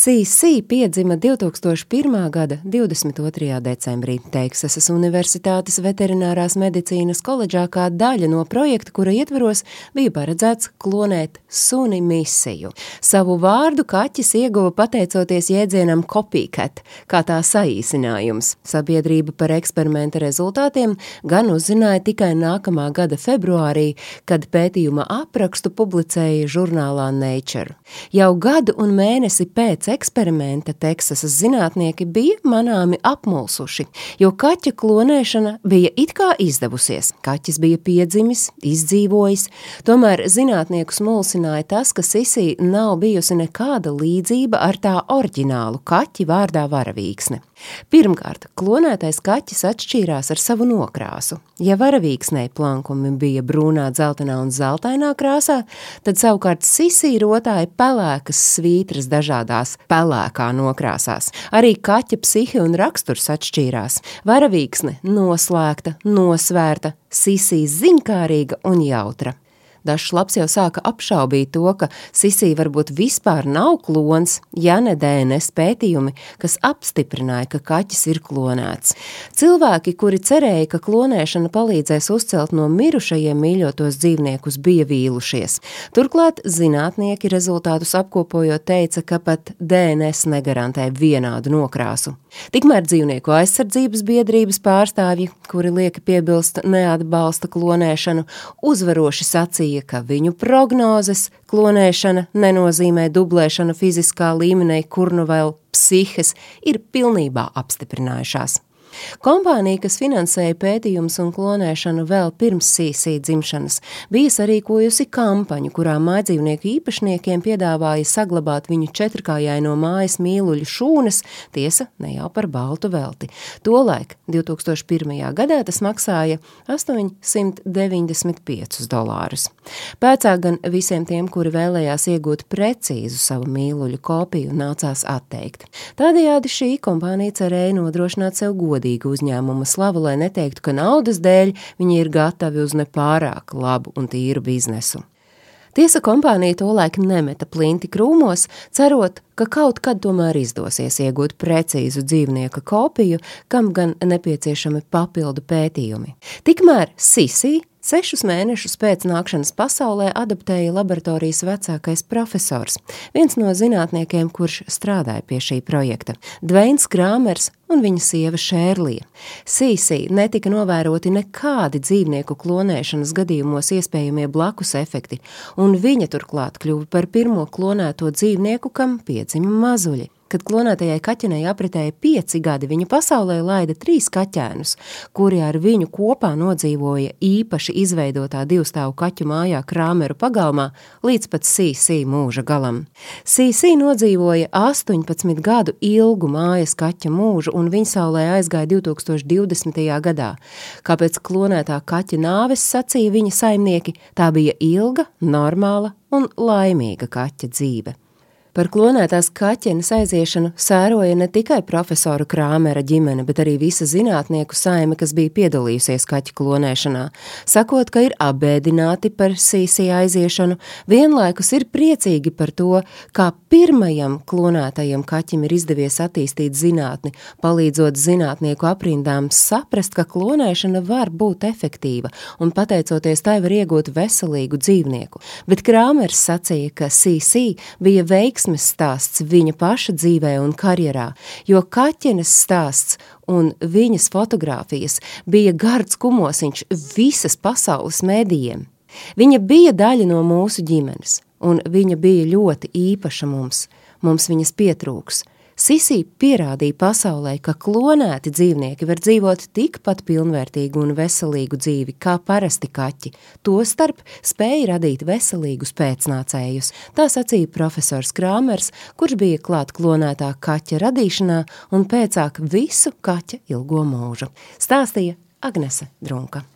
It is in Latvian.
CC piedzima 2001. gada 22. decembrī Teksasas Universitātes veterinārās medicīnas koledžā kā daļa no projekta, kura ietveros bija paredzēts klonēt suni misiju. Savu vārdu kaķis ieguva pateicoties jēdzienam copycat, kā tā saīsinājums. Sabiedrība par eksperimenta rezultātiem gan uzzināja tikai nākamā gada februārī, kad pētījuma aprakstu publicēja žurnālā Nature. Jau gadu un mēnesi pēc eksperimenta Teksasas zinātnieki bija manāmi apmulsuši, jo kaķa klonēšana bija it kā izdevusies. Kaķis bija piedzimis, izdzīvojis, tomēr zinātniekus mulsināja tas, ka Sisī nav bijusi nekāda līdzība ar tā oriģinālu kaķi vārdā varavīksne. Pirmkārt, klonētais kaķis atšķīrās ar savu nokrāsu. Ja varavīksnei plankumi bija brūnā, dzeltenā un zeltainā krāsā, tad savukārt sisī rotāja pelēkas svītras dažādās pelēkā nokrāsās. Arī kaķa psihi un raksturs atšķīrās. Varavīksne noslēgta, nosvērta, sisī ziņkārīga un jautra. Dažs labs jau sāka apšaubīt to, ka Sisī varbūt vispār nav klons, ja ne DNS pētījumi, kas apstiprināja, ka kaķis ir klonēts. Cilvēki, kuri cerēja, ka klonēšana palīdzēs uzcelt no mirušajiem mīļotos dzīvniekus, bija vīlušies. Turklāt zinātnieki rezultātus apkopojot teica, ka pat DNS negarantē vienādu nokrāsu. Tikmēr dzīvnieku aizsardzības biedrības pārstāvji, kuri lieki piebilst neatbalsta klonēšanu, uzvaroši sacīja, norādīja, ka viņu prognozes klonēšana nenozīmē dublēšanu fiziskā līmenī, kur nu vēl psihes ir pilnībā apstiprinājušās. Kompānija, kas finansēja pētījumus un klonēšanu vēl pirms sīsī dzimšanas, bija sarīkojusi kampaņu, kurā mājdzīvnieku īpašniekiem piedāvāja saglabāt viņu četrkājaino mājas mīluļu šūnas, tiesa ne jau par baltu velti. Tolaik, 2001. gadā, tas maksāja 895 dolārus. Pēcāk gan visiem tiem, kuri vēlējās iegūt precīzu savu mīluļu kopiju, nācās atteikt. Tādējādi šī kompānija cerēja nodrošināt sev godu godīgu uzņēmuma slavu, lai neteiktu, ka naudas dēļ viņi ir gatavi uz nepārāk labu un tīru biznesu. Tiesa kompānija tolaik nemeta plinti krūmos, cerot, ka kaut kad tomēr izdosies iegūt precīzu dzīvnieka kopiju, kam gan nepieciešami papildu pētījumi. Tikmēr Sisī Sešus mēnešus pēc nākšanas pasaulē adaptēja laboratorijas vecākais profesors, viens no zinātniekiem, kurš strādāja pie šī projekta - Dveins Krāmers un viņa sieva Šērlija. Sīsī netika novēroti nekādi dzīvnieku klonēšanas gadījumos iespējamie blakus efekti, un viņa turklāt kļuva par pirmo klonēto dzīvnieku, kam piedzima mazuļi. Kad klonētajai kaķenei apritēja pieci gadi, viņa pasaulē laida trīs kaķēnus, kuri ar viņu kopā nodzīvoja īpaši izveidotā divstāvu kaķu mājā Krāmeru pagalmā līdz pat Sīsī mūža galam. Sīsī nodzīvoja 18 gadu ilgu mājas kaķa mūžu, un viņa saulē aizgāja 2020. gadā. Kāpēc klonētā kaķa nāves sacīja viņa saimnieki, tā bija ilga, normāla un laimīga kaķa dzīve. Par klonētās kaķenes aiziešanu sēroja ne tikai profesora Krāmera ģimene, bet arī visa zinātnieku saime, kas bija piedalījusies kaķu klonēšanā. Sakot, ka ir abēdināti par sīsī aiziešanu, vienlaikus ir priecīgi par to, kā pirmajam klonētajam kaķim ir izdevies attīstīt zinātni, palīdzot zinātnieku aprindām saprast, ka klonēšana var būt efektīva, un pateicoties tai var iegūt veselīgu dzīvnieku. Bet Krāmers sacīja, ka sīsī bija veiks veiksmes stāsts viņa paša dzīvē un karjerā, jo kaķenes stāsts un viņas fotografijas bija gards kumosiņš visas pasaules mēdījiem. Viņa bija daļa no mūsu ģimenes, un viņa bija ļoti īpaša mums. Mums viņas pietrūks, Sisī pierādīja pasaulē, ka klonēti dzīvnieki var dzīvot tikpat pilnvērtīgu un veselīgu dzīvi kā parasti kaķi, tostarp spēja radīt veselīgus pēcnācējus. Tā sacīja profesors Krāmers, kurš bija klāt klonētā kaķa radīšanā un pēcāk visu kaķa ilgo mūžu. Stāstīja Agnese Drunka.